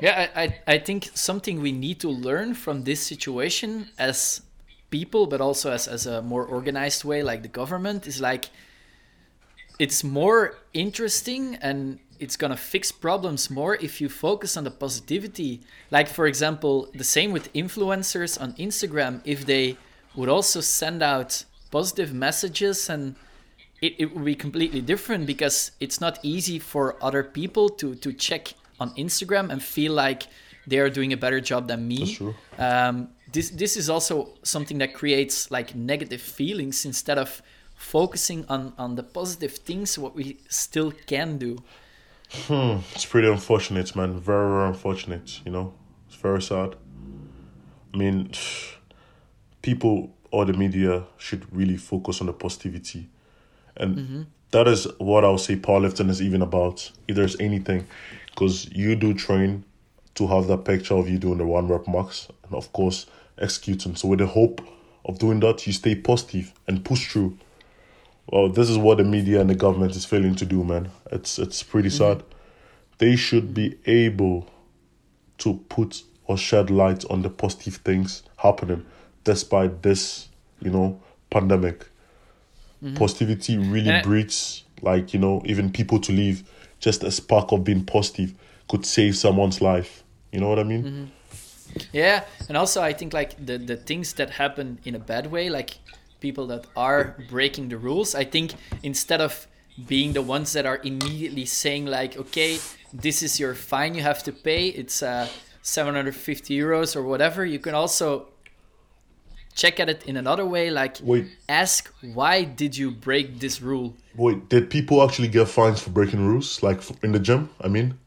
Yeah, I, I, I think something we need to learn from this situation as people, but also as, as a more organized way, like the government, is like it's more interesting and it's gonna fix problems more if you focus on the positivity. Like, for example, the same with influencers on Instagram, if they would also send out positive messages and it, it would be completely different because it's not easy for other people to to check on Instagram and feel like they are doing a better job than me. That's true. Um, this this is also something that creates like negative feelings instead of focusing on on the positive things what we still can do. Hmm, it's pretty unfortunate, man. Very, very unfortunate, you know? It's very sad. I mean, [sighs] people or the media should really focus on the positivity. And mm-hmm. that is what I would say powerlifting is even about, if there's anything. Because you do train to have that picture of you doing the one rep max and, of course, executing. So, with the hope of doing that, you stay positive and push through. Well, this is what the media and the government is failing to do, man. It's it's pretty mm-hmm. sad. They should be able to put or shed light on the positive things happening despite this, you know, pandemic. Mm-hmm. Positivity really And breeds like, you know, even people to leave. Just a spark of being positive could save someone's life. You know what I mean? Mm-hmm. Yeah, and also I think like the the things that happen in a bad way, like people that are breaking the rules, I think instead of being the ones that are immediately saying like, okay, this is your fine you have to pay, it's uh 750 euros or whatever, you can also check at it in another way like Wait. ask why did you break this rule Wait, did people actually get fines for breaking rules, like in the gym? I mean,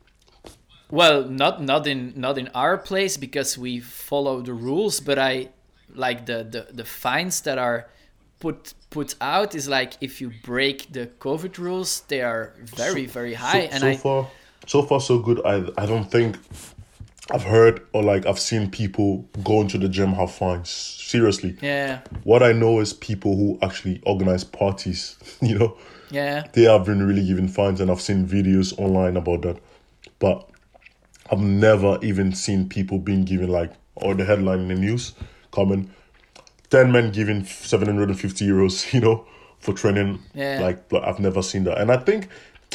well not not in not in our place because we follow the rules but i like the the, the fines that are put put out is like if you break the covid rules they are very very high so, and so i far, so far so good. I I don't think I've heard or like I've seen people going to the gym have fines. Seriously, yeah what I know is people who actually organize parties. [laughs] You know, yeah they have been really giving fines, and I've seen videos online about that. But I've never even seen people being given like or the headline in the news coming, ten men giving seven hundred and fifty euros. You know, for training. Yeah. Like, but I've never seen that, and I think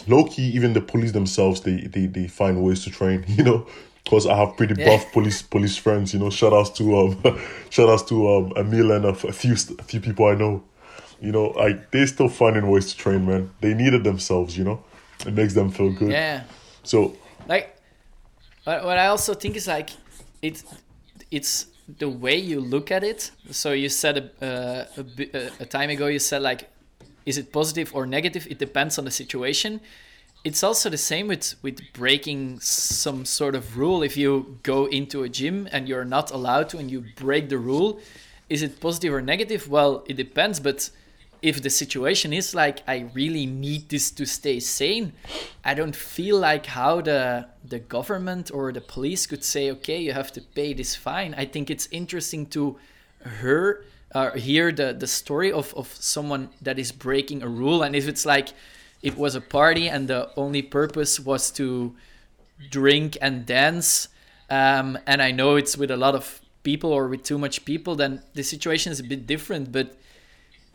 low key even the police themselves they they they find ways to train. [laughs] You know. Because I have pretty Yeah. buff police police friends, you know. Shout outs to um, [laughs] shout outs to um, Emil and a, a few a few people I know. You know, like they still finding ways to train, man. They need it themselves, you know. It makes them feel good. yeah So like what, what i also think is like it it's the way you look at it. So you said a, a, a time ago you said like is it positive or negative? It depends on the situation. It's also the same with with breaking some sort of rule. If you go into a gym and you're not allowed to and you break the rule is it positive or negative? Well it depends but if the situation is like I really need this to stay sane, I don't feel like how the the government or the police could say, okay, you have to pay this fine. I think it's interesting to hear uh, hear the the story of of someone that is breaking a rule, and if it's like it was a party and the only purpose was to drink and dance, um, and I know it's with a lot of people or with too much people, then the situation is a bit different, but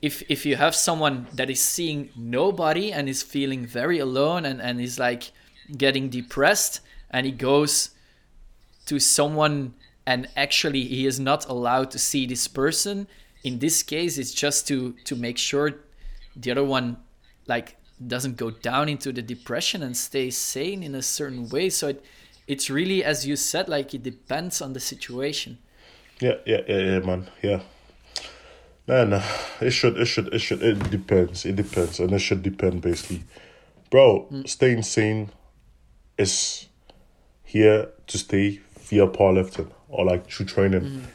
if if you have someone that is seeing nobody and is feeling very alone and, and is like getting depressed and he goes to someone and actually he is not allowed to see this person in this case it's just to to make sure the other one like doesn't go down into the depression and stay sane in a certain way so it, it's really as you said like it depends on the situation yeah, yeah, yeah, yeah, man. Yeah. Man, uh, it should, it should, it should. It depends. It depends, and it should depend basically, bro. Staying sane is here to stay via powerlifting or like through training.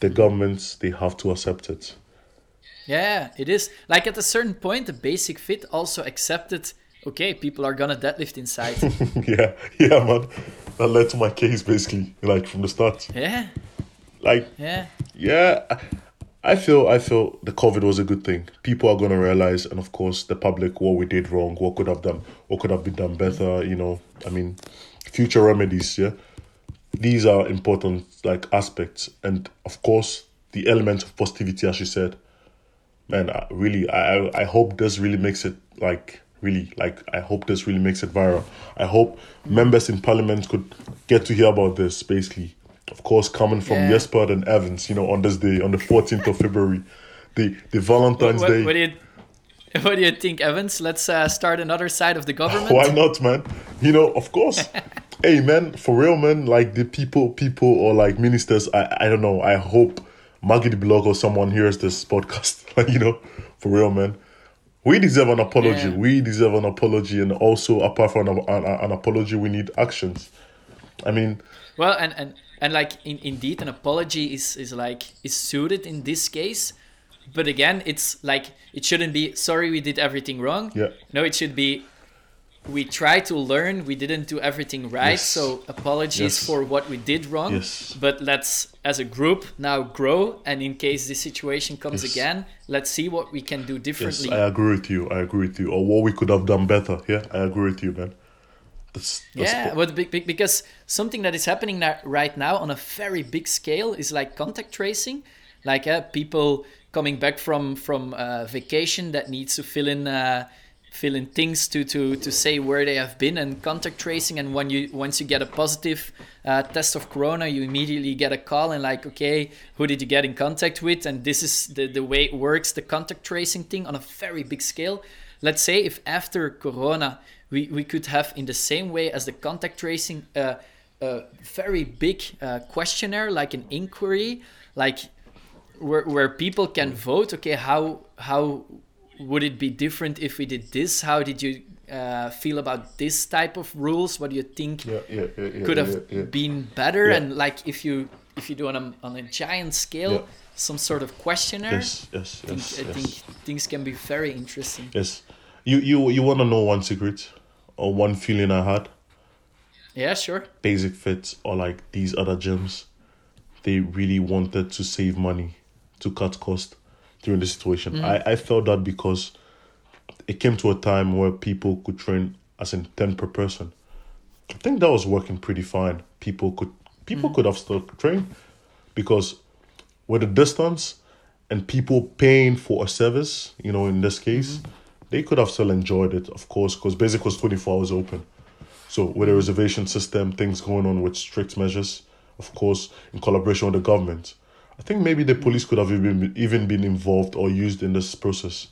The governments they have to accept it. Yeah, it is. Like at a certain point, the basic fit also accepted. Okay, people are gonna deadlift inside. [laughs] yeah, yeah, man. That led to my case basically, like from the start. yeah, Like, yeah, yeah, I- feel, I feel the COVID was a good thing. People are gonna realize, and of course, the public, what we did wrong, what could have done, what could have been done better. You know, I mean, future remedies. Yeah, these are important like aspects, and of course, the element of positivity, as you said. Man, I, really, I I hope this really makes it like really like I hope this really makes it viral. I hope members in parliament could get to hear about this basically. Of course, coming from Yeah. Jesper and Evans, you know, on this day, on the 14th of February, the the Valentine's what, Day. what do you what do you think, Evans? Let's uh, start another side of the government. [laughs] Why not, man? You know, of course. [laughs] hey, man, for real, man. Like the people, people or like ministers. I, I don't know. I hope Maggie De Block or someone hears this podcast. [laughs] Like you know, for real, man. We deserve an apology. Yeah. We deserve an apology, and also apart from an, an, an apology, we need actions. I mean, Well, and and and like in, indeed, an apology is is like is suited in this case, but again, it's like it shouldn't be sorry we did everything wrong. Yeah. No, it should be we try to learn. We didn't do everything right, Yes. so apologies Yes. for what we did wrong. Yes. But let's, as a group, now grow, and in case this situation comes again, let's see what we can do differently yes, differently. I agree with you. I agree with you. Or what we could have done better. Yeah, I agree with you, man. That's, that's Yeah, but be- be- because something that is happening right now on a very big scale is like contact tracing, like uh, people coming back from from uh, vacation that needs to fill in uh, fill in things to, to to say where they have been and contact tracing. And when you once you get a positive uh, test of corona, you immediately get a call and like, okay, who did you get in contact with? And this is the the way it works, the contact tracing thing on a very big scale. Let's say if after corona we, we could have in the same way as the contact tracing uh, a very big uh, questionnaire like an inquiry like where, where people can vote. Okay, how how would it be different if we did this? How did you uh, feel about this type of rules? What do you think yeah, yeah, yeah, could have been better? And like if you if you do on a on a giant scale, some sort of questionnaire. Yes, yes, yes. I think, yes. I think things can be very interesting. Yes, you you you want to know one secret or one feeling I had? Yeah, sure. Basic Fit or like these other gyms, they really wanted to save money, to cut cost during the situation. Mm. I I felt that because it came to a time where people could train as in ten per person. I think that was working pretty fine. People could people Mm. could have still trained because with the distance and people paying for a service, you know, in this case, they could have still enjoyed it, of course, because Basic was 24 hours open. So with a reservation system, things going on with strict measures, of course, in collaboration with the government. I think maybe the police could have even even been involved or used in this process.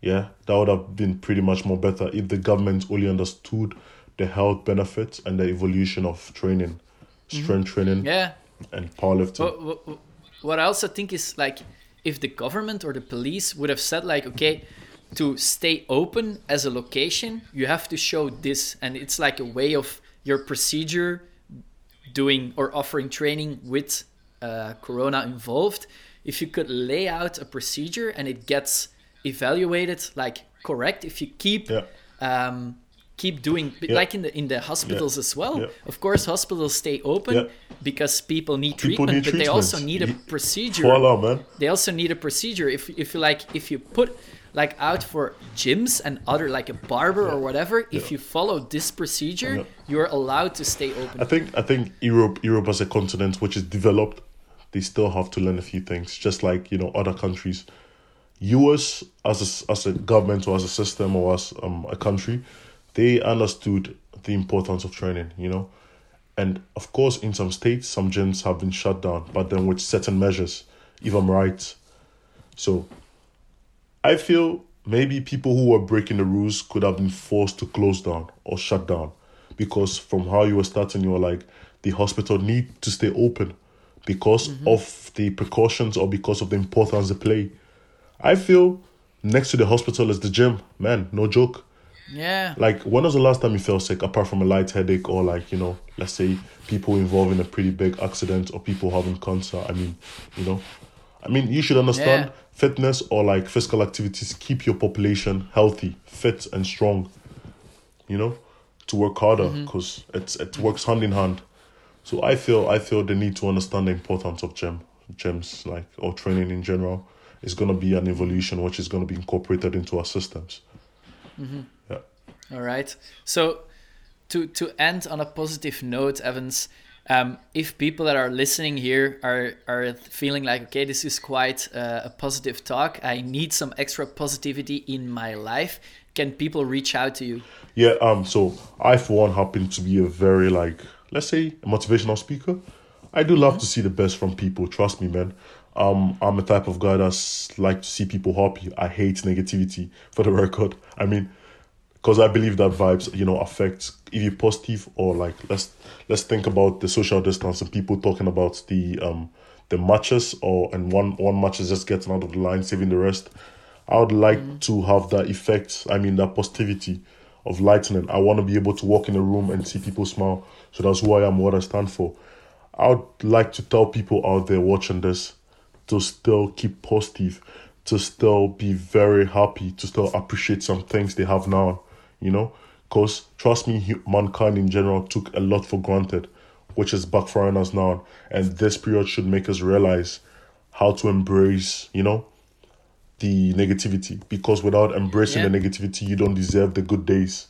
Yeah, that would have been pretty much more better if the government only understood the health benefits and the evolution of training, mm-hmm. strength training Yeah. and powerlifting. What, what, what I also think is like if the government or the police would have said like, okay, to stay open as a location, you have to show this, and it's like a way of your procedure doing or offering training with uh, Corona involved. If you could lay out a procedure and it gets evaluated like correct, if you keep Yeah. um, keep doing like in the in the hospitals as well. Yeah. Of course, hospitals stay open Yeah. because people need People treatment, need but they also need a procedure. Voila, man. They also need a procedure. If if you like, if you put like out for gyms and other like a barber or whatever, if you follow this procedure, Yeah. you're allowed to stay open. I think I think Europe Europe as a continent which is developed, they still have to learn a few things, just like you know other countries. US as a, as a government or as a system or as um, a country, they understood the importance of training. You know, and of course in some states some gyms have been shut down, but then with certain measures, if I'm right. So, I feel maybe people who were breaking the rules could have been forced to close down or shut down because from how you were starting you were like the hospital need to stay open because mm-hmm. of the precautions or because of the importance they play. I feel next to the hospital is the gym man no joke. Yeah. like when was the last time you felt sick apart from a light headache or like you know let's say people involved in a pretty big accident or people having cancer? I mean you know? I mean you should understand Yeah. Fitness or like physical activities keep your population healthy fit and strong you know to work harder mm-hmm. because it's it works hand in hand. So i feel i feel the need to understand the importance of gym gyms like or training in general. Is going to be an evolution which is going to be incorporated into our systems. Mm-hmm. Yeah. All right. So to to end on a positive note, Evans, um, if people that are listening here are are feeling like, okay, this is quite uh, a positive talk, I need some extra positivity in my life. Can people reach out to you? Yeah, um, so I for one happen to be a very like let's say motivational speaker. I do love to see the best from people, trust me, man. Um, I'm a type of guy that's like to see people happy. I hate negativity for the [laughs] record. I mean, because I believe that vibes, you know, affect if you're positive or like let's let's think about the social distance and people talking about the um the matches or and one one match is just getting out of the line, saving the rest. I would like to have that effect. I mean that positivity of lightning. I want to be able to walk in a room and see people smile. So that's who I am, what I stand for. I would like to tell people out there watching this to still keep positive, to still be very happy, to still appreciate some things they have now, you know? Because trust me, mankind in general took a lot for granted, which is backfiring us now. And this period should make us realize how to embrace, you know, the negativity. Because without embracing Yeah. the negativity, you don't deserve the good days.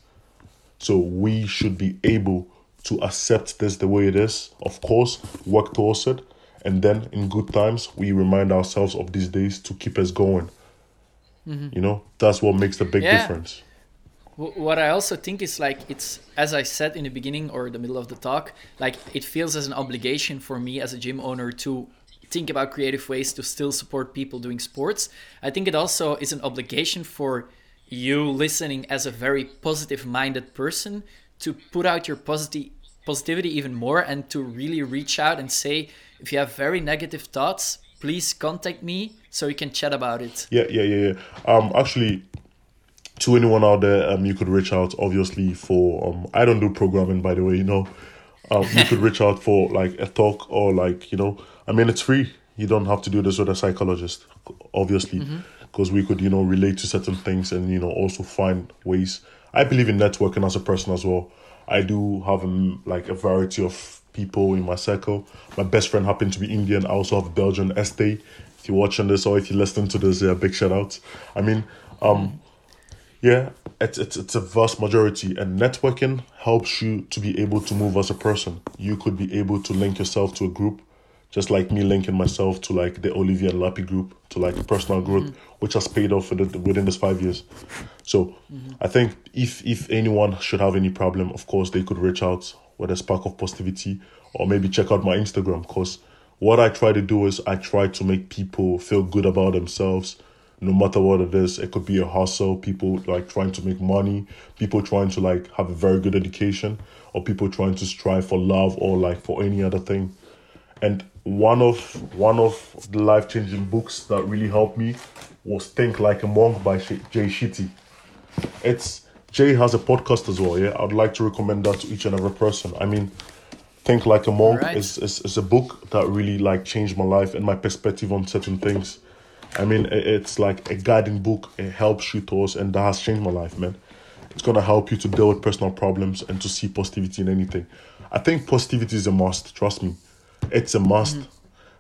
So we should be able to accept this the way it is, of course, work towards it, and then in good times we remind ourselves of these days to keep us going. Mm-hmm. You know, that's what makes the big Yeah. difference. Wh- What I also think is like it's as I said in the beginning or the middle of the talk, like it feels as an obligation for me as a gym owner to think about creative ways to still support people doing sports. I think it also is an obligation for you listening as a very positive minded person to put out your positive positivity even more and to really reach out and say if you have very negative thoughts please contact me so we can chat about it. Yeah, yeah, yeah, yeah. Um, actually, to anyone out there, um, you could reach out obviously for um, I don't do programming by the way, you know. Um, you could [laughs] reach out for like a talk or like you know, I mean it's free. You don't have to do this with a psychologist, obviously, because mm-hmm. we could you know relate to certain things and you know also find ways. I believe in networking as a person as well. I do have um, like a variety of people in my circle. My best friend happened to be Indian. I also have Belgian Estee. If you're watching this or if you listen to this, yeah, big shout out. I mean, um, yeah, it's, it's it's a vast majority, and networking helps you to be able to move as a person. You could be able to link yourself to a group, just like me linking myself to like the Olivia and Lappy group to like personal growth, mm-hmm. which has paid off within, within this five years. So, mm-hmm. I think if if anyone should have any problem, of course they could reach out with a spark of positivity, or maybe check out my Instagram. Cause what I try to do is I try to make people feel good about themselves no matter what it is it could be a hustle people like trying to make money people trying to like have a very good education or people trying to strive for love or like for any other thing. And one of one of the life-changing books that really helped me was think like a monk by jay shetty. It's jay has a podcast as well yeah? I'd like to recommend that to each and every person. I mean think like a monk right. is, is, is a book that really like changed my life and my perspective on certain things I mean, it's like a guiding book. It helps you towards, and that has changed my life, man. It's gonna help you to deal with personal problems and to see positivity in anything. I think positivity is a must. Trust me, it's a must. Mm-hmm.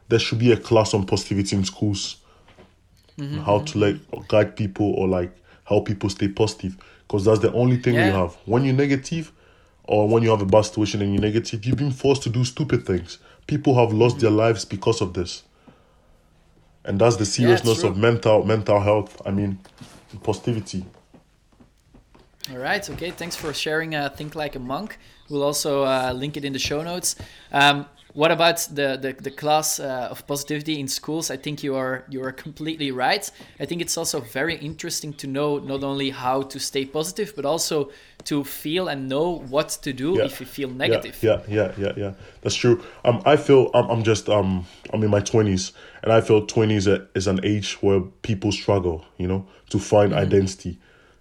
There should be a class on positivity in schools. Mm-hmm. How to like guide people or like help people stay positive, because that's the only thing yeah. you have. When you're negative, or when you have a bad situation and you're negative, you've been forced to do stupid things. People have lost mm-hmm. their lives because of this and that's the seriousness yeah, of mental mental health i mean positivity. All right okay thanks for sharing uh, think like a monk. We'll also uh, link it in the show notes. Um, what about the the, the class uh, of positivity in schools? I think you are you are completely right. I think it's also very interesting to know not only how to stay positive but also to feel and know what to do yeah. if you feel negative yeah yeah yeah yeah, that's true um i feel i'm, I'm just um i'm in my 20s and i feel 20s is an age where people struggle you know to find mm-hmm. identity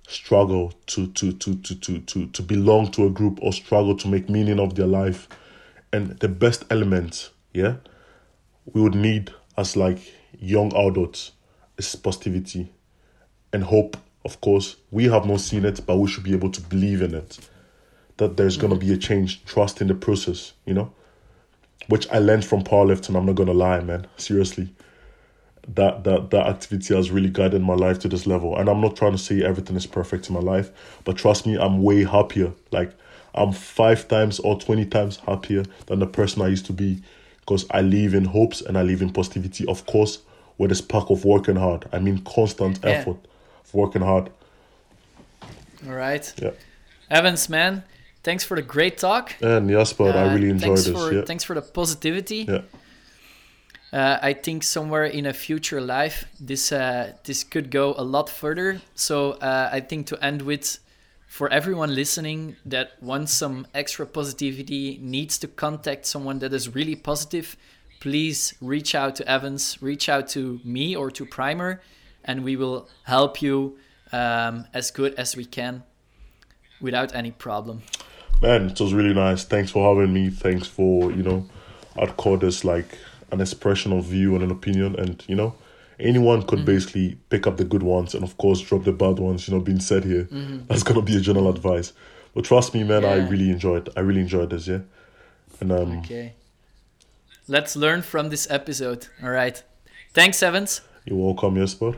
struggle to to to to to to to belong to a group or struggle to make meaning of their life and the best element, yeah, we would need as like young adults is positivity and hope. Of course, we have not seen it, but we should be able to believe in it. That there's gonna be a change, trust in the process, you know? Which I learned from powerlifting, I'm not gonna lie, man. Seriously. That that that activity has really guided my life to this level. And I'm not trying to say everything is perfect in my life, but trust me, I'm way happier. Like I'm five times or 20 times happier than the person I used to be because I live in hopes and I live in positivity. Of course, with a spark of working hard. I mean, constant yeah. effort working hard. All right. Yeah. Evans, man, thanks for the great talk. And yes, but uh, I really enjoyed this. For, yeah. Thanks for the positivity. Yeah. Uh, I think somewhere in a future life, this uh, this could go a lot further. So uh, I think to end with for everyone listening that wants some extra positivity, needs to contact someone that is really positive, please reach out to Evans, reach out to me or to Primer, and we will help you um, as good as we can without any problem. Man, it was really nice. Thanks for having me. Thanks for, you know, I'd call this like an expression of view and an opinion, and, you know, anyone could mm-hmm. basically pick up the good ones and of course drop the bad ones you know being said here mm-hmm. that's gonna be a general advice but trust me man yeah. i really enjoyed i really enjoyed this yeah and um okay let's learn from this episode all right thanks evans you're welcome jesper